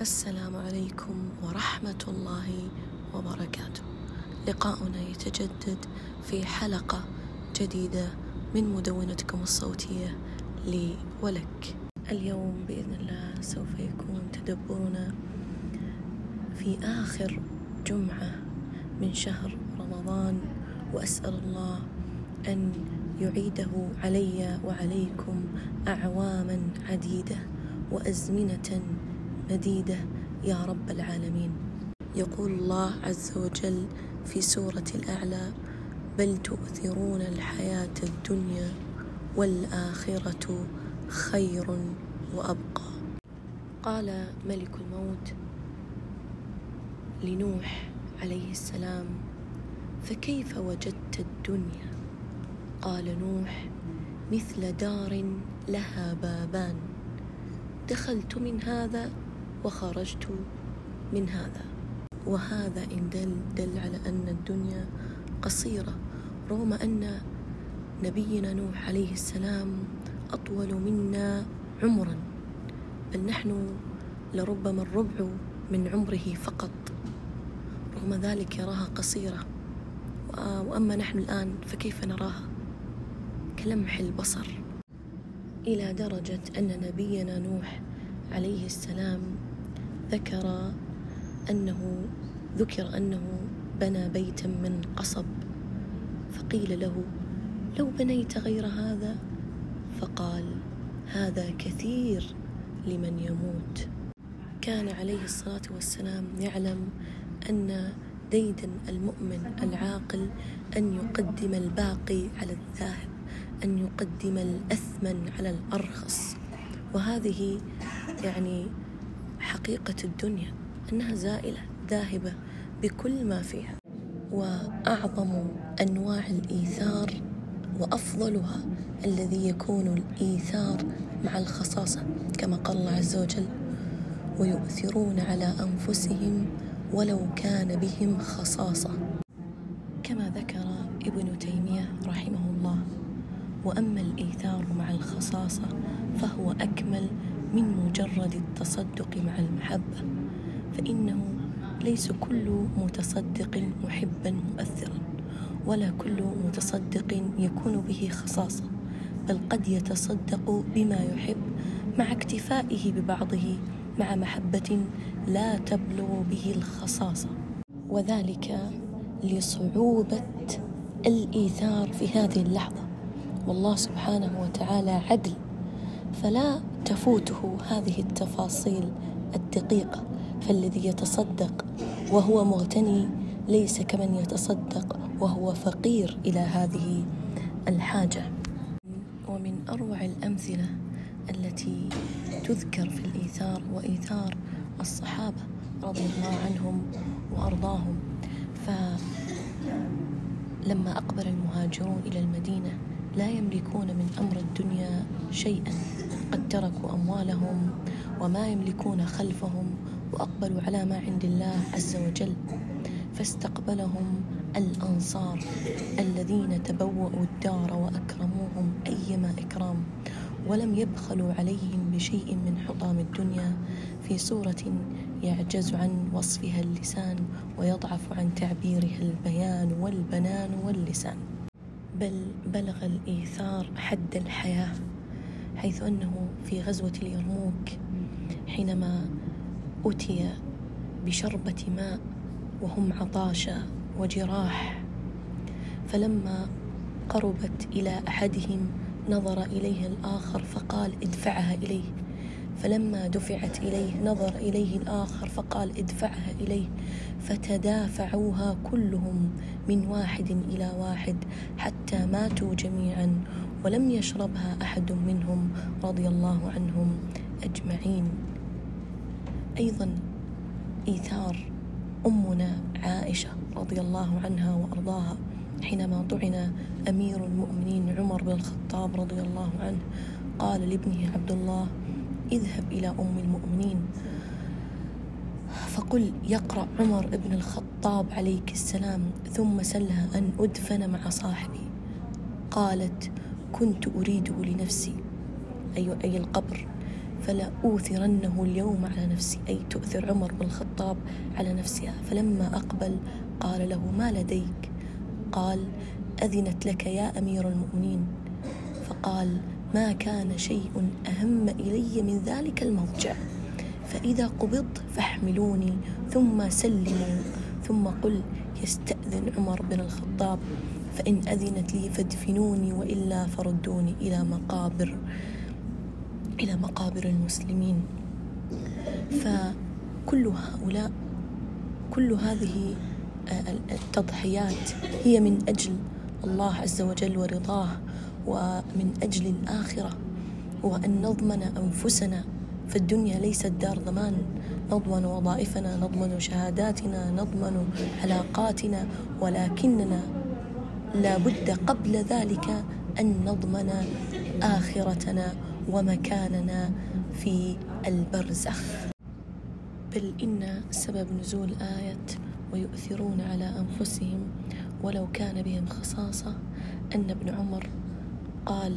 السلام عليكم ورحمة الله وبركاته. لقاؤنا يتجدد في حلقة جديدة من مدونتكم الصوتية لي ولك. اليوم بإذن الله سوف يكون تدبرنا في آخر جمعة من شهر رمضان وأسأل الله أن يعيده علي وعليكم أعواما عديدة وأزمنة مديدة يا رب العالمين. يقول الله عز وجل في سورة الأعلى بل تؤثرون الحياة الدنيا والآخرة خير وأبقى. قال ملك الموت لنوح عليه السلام فكيف وجدت الدنيا؟ قال نوح مثل دار لها بابان. دخلت من هذا وخرجت من هذا. وهذا إن دل دل على أن الدنيا قصيرة رغم أن نبينا نوح عليه السلام أطول منا عمرا بل نحن لربما الربع من عمره فقط. رغم ذلك يراها قصيرة. وأما نحن الآن فكيف نراها؟ كلمح البصر. إلى درجة أن نبينا نوح عليه السلام ذكر أنه ذكر أنه بنى بيتا من قصب فقيل له لو بنيت غير هذا؟ فقال هذا كثير لمن يموت. كان عليه الصلاة والسلام يعلم أن ديدا المؤمن العاقل أن يقدم الباقي على الذاهب أن يقدم الأثمن على الأرخص. وهذه يعني حقيقة الدنيا أنها زائلة ذاهبة بكل ما فيها وأعظم أنواع الإيثار وأفضلها الذي يكون الإيثار مع الخصاصة كما قال الله عز وجل ويؤثرون على أنفسهم ولو كان بهم خصاصة. كما ذكر ابن تيمية رحمه الله وأما الإيثار مع الخصاصة فهو أكمل من مجرد التصدق مع المحبة فإنه ليس كل متصدق محبا مؤثرا ولا كل متصدق يكون به خصاصة بل قد يتصدق بما يحب مع اكتفائه ببعضه مع محبة لا تبلغ به الخصاصة. وذلك لصعوبة الإيثار في هذه اللحظة. والله سبحانه وتعالى عدل. فلا تفوته هذه التفاصيل الدقيقة فالذي يتصدق وهو مغتني ليس كمن يتصدق وهو فقير إلى هذه الحاجة. ومن أروع الأمثلة التي تذكر في الإيثار وإيثار الصحابة رضي الله عنهم وأرضاهم فلما أقبل المهاجرون إلى المدينة لا يملكون من أمر الدنيا شيئا. قد تركوا أموالهم وما يملكون خلفهم وأقبلوا على ما عند الله عز وجل. فاستقبلهم الأنصار الذين تبوأوا الدار وأكرموهم أيما إكرام. ولم يبخلوا عليهم بشيء من حطام الدنيا. في صورة يعجز عن وصفها اللسان ويضعف عن تعبيرها البيان والبنان واللسان. بل بلغ الإيثار حد الحياة حيث أنه في غزوة اليرموك حينما أتي بشربة ماء وهم عطاشى وجراح فلما قربت إلى أحدهم نظر إليها الآخر فقال ادفعها إليه. فلما دفعت إليه نظر إليه الآخر فقال ادفعها إليه فتدافعوها كلهم من واحد إلى واحد حتى ماتوا جميعا ولم يشربها أحد منهم رضي الله عنهم أجمعين. أيضا إيثار أمنا عائشة رضي الله عنها وأرضاها حينما طعن أمير المؤمنين عمر بن الخطاب رضي الله عنه قال لابنه عبد الله اذهب إلى أم المؤمنين. فقل يقرأ عمر بن الخطاب عليك السلام ثم سلها أن أدفن مع صاحبي. قالت كنت أريده لنفسي أي أي القبر فلا أوثرنه اليوم على نفسي أي تؤثر عمر بن الخطاب على نفسها. فلما أقبل قال له ما لديك؟ قال أذنت لك يا أمير المؤمنين. فقال ما كان شيء أهم إلي من ذلك المضجع فإذا قبضت فاحملوني ثم سلموا ثم قل يستأذن عمر بن الخطاب فإن أذنت لي فادفنوني وإلا فردوني إلى مقابر إلى مقابر المسلمين. فكل هؤلاء كل هذه آه، التضحيات هي من أجل الله عز وجل ورضاه. ومن أجل الآخرة وأن نضمن أنفسنا فالدنيا ليست دار ضمان. نضمن وظائفنا نضمن شهاداتنا نضمن علاقاتنا ولكننا لا بد قبل ذلك أن نضمن آخرتنا ومكاننا في البرزخ. بل إن سبب نزول آية ويؤثرون على أنفسهم ولو كان بهم خصاصة أن ابن عمر قال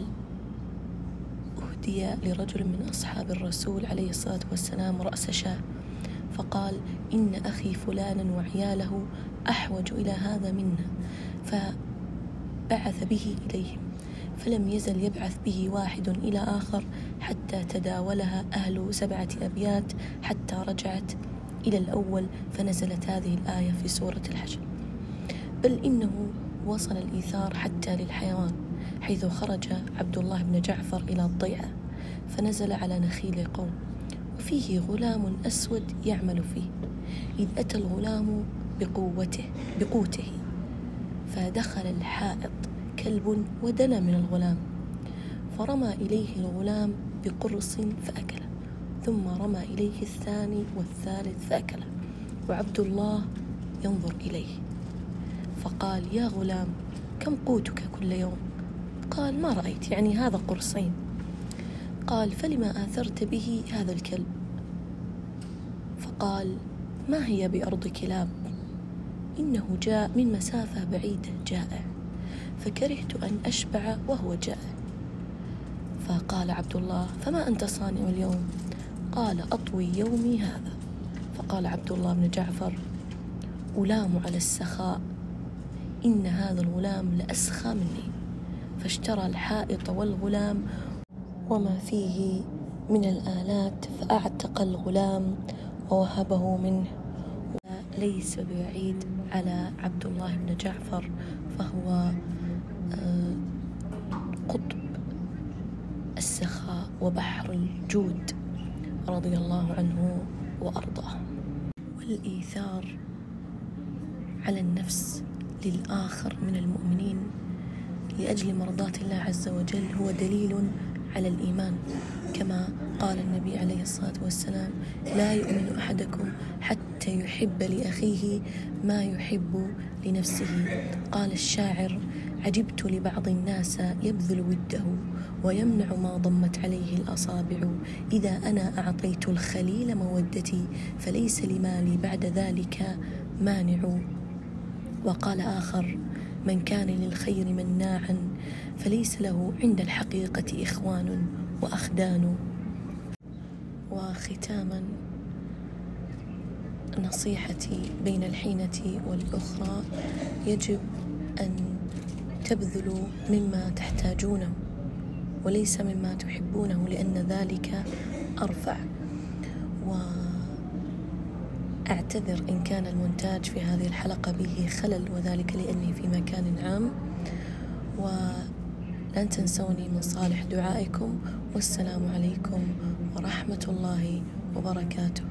أهدي لرجل من أصحاب الرسول عليه الصلاة والسلام رأس شاه. فقال إن أخي فلانا وعياله أحوج إلى هذا منا. فبعث به إليهم فلم يزل يبعث به واحد إلى آخر حتى تداولها أهل سبعة أبيات حتى رجعت إلى الأول فنزلت هذه الآية في سورة الحشر. بل إنه وصل الإيثار حتى للحيوان. حيث خرج عبد الله بن جعفر إلى الضيعة فنزل على نخيل قوم وفيه غلام أسود يعمل فيه إذ أتى الغلام بقوته بقوته فدخل الحائط كلب ودنا من الغلام فرمى إليه الغلام بقرص فأكله ثم رمى إليه الثاني والثالث فأكله وعبد الله ينظر إليه فقال يا غلام كم قوتك كل يوم؟ قال ما رأيت. يعني هذا قرصين. قال فلما آثرت به هذا الكلب؟ فقال ما هي بأرض كلاب؟ إنه جاء من مسافة بعيدة جائع. فكرهت أن أشبع وهو جائع. فقال عبد الله فما أنت صانع اليوم؟ قال أطوي يومي هذا. فقال عبد الله بن جعفر ألام على السخاء. إن هذا الغلام لأسخى مني. فاشترى الحائط والغلام وما فيه من الآلات فأعتق الغلام ووهبه منه. ليس بعيد على عبد الله بن جعفر فهو آه، قطب السخاء وبحر الجود رضي الله عنه وأرضاه. والإيثار على النفس للآخر من المؤمنين. لأجل مرضاة الله عز وجل هو دليل على الإيمان. كما قال النبي عليه الصلاة والسلام لا يؤمن أحدكم حتى يحب لأخيه ما يحب لنفسه. قال الشاعر عجبت لبعض الناس يبذل وده ويمنع ما ضمت عليه الأصابع. إذا أنا أعطيت الخليل مودتي فليس لمالي بعد ذلك مانع. وقال آخر من كان للخير مناعا فليس له عند الحقيقة إخوان وأخدان. وختاما نصيحتي بين الحينة والأخرى يجب أن تبذلوا مما تحتاجونه وليس مما تحبونه لأن ذلك أرفع. وأعتذر إن كان المونتاج في هذه الحلقة به خلل وذلك لأني في مكان عام. ولن تنسوني من صالح دعائكم والسلام عليكم ورحمة الله وبركاته.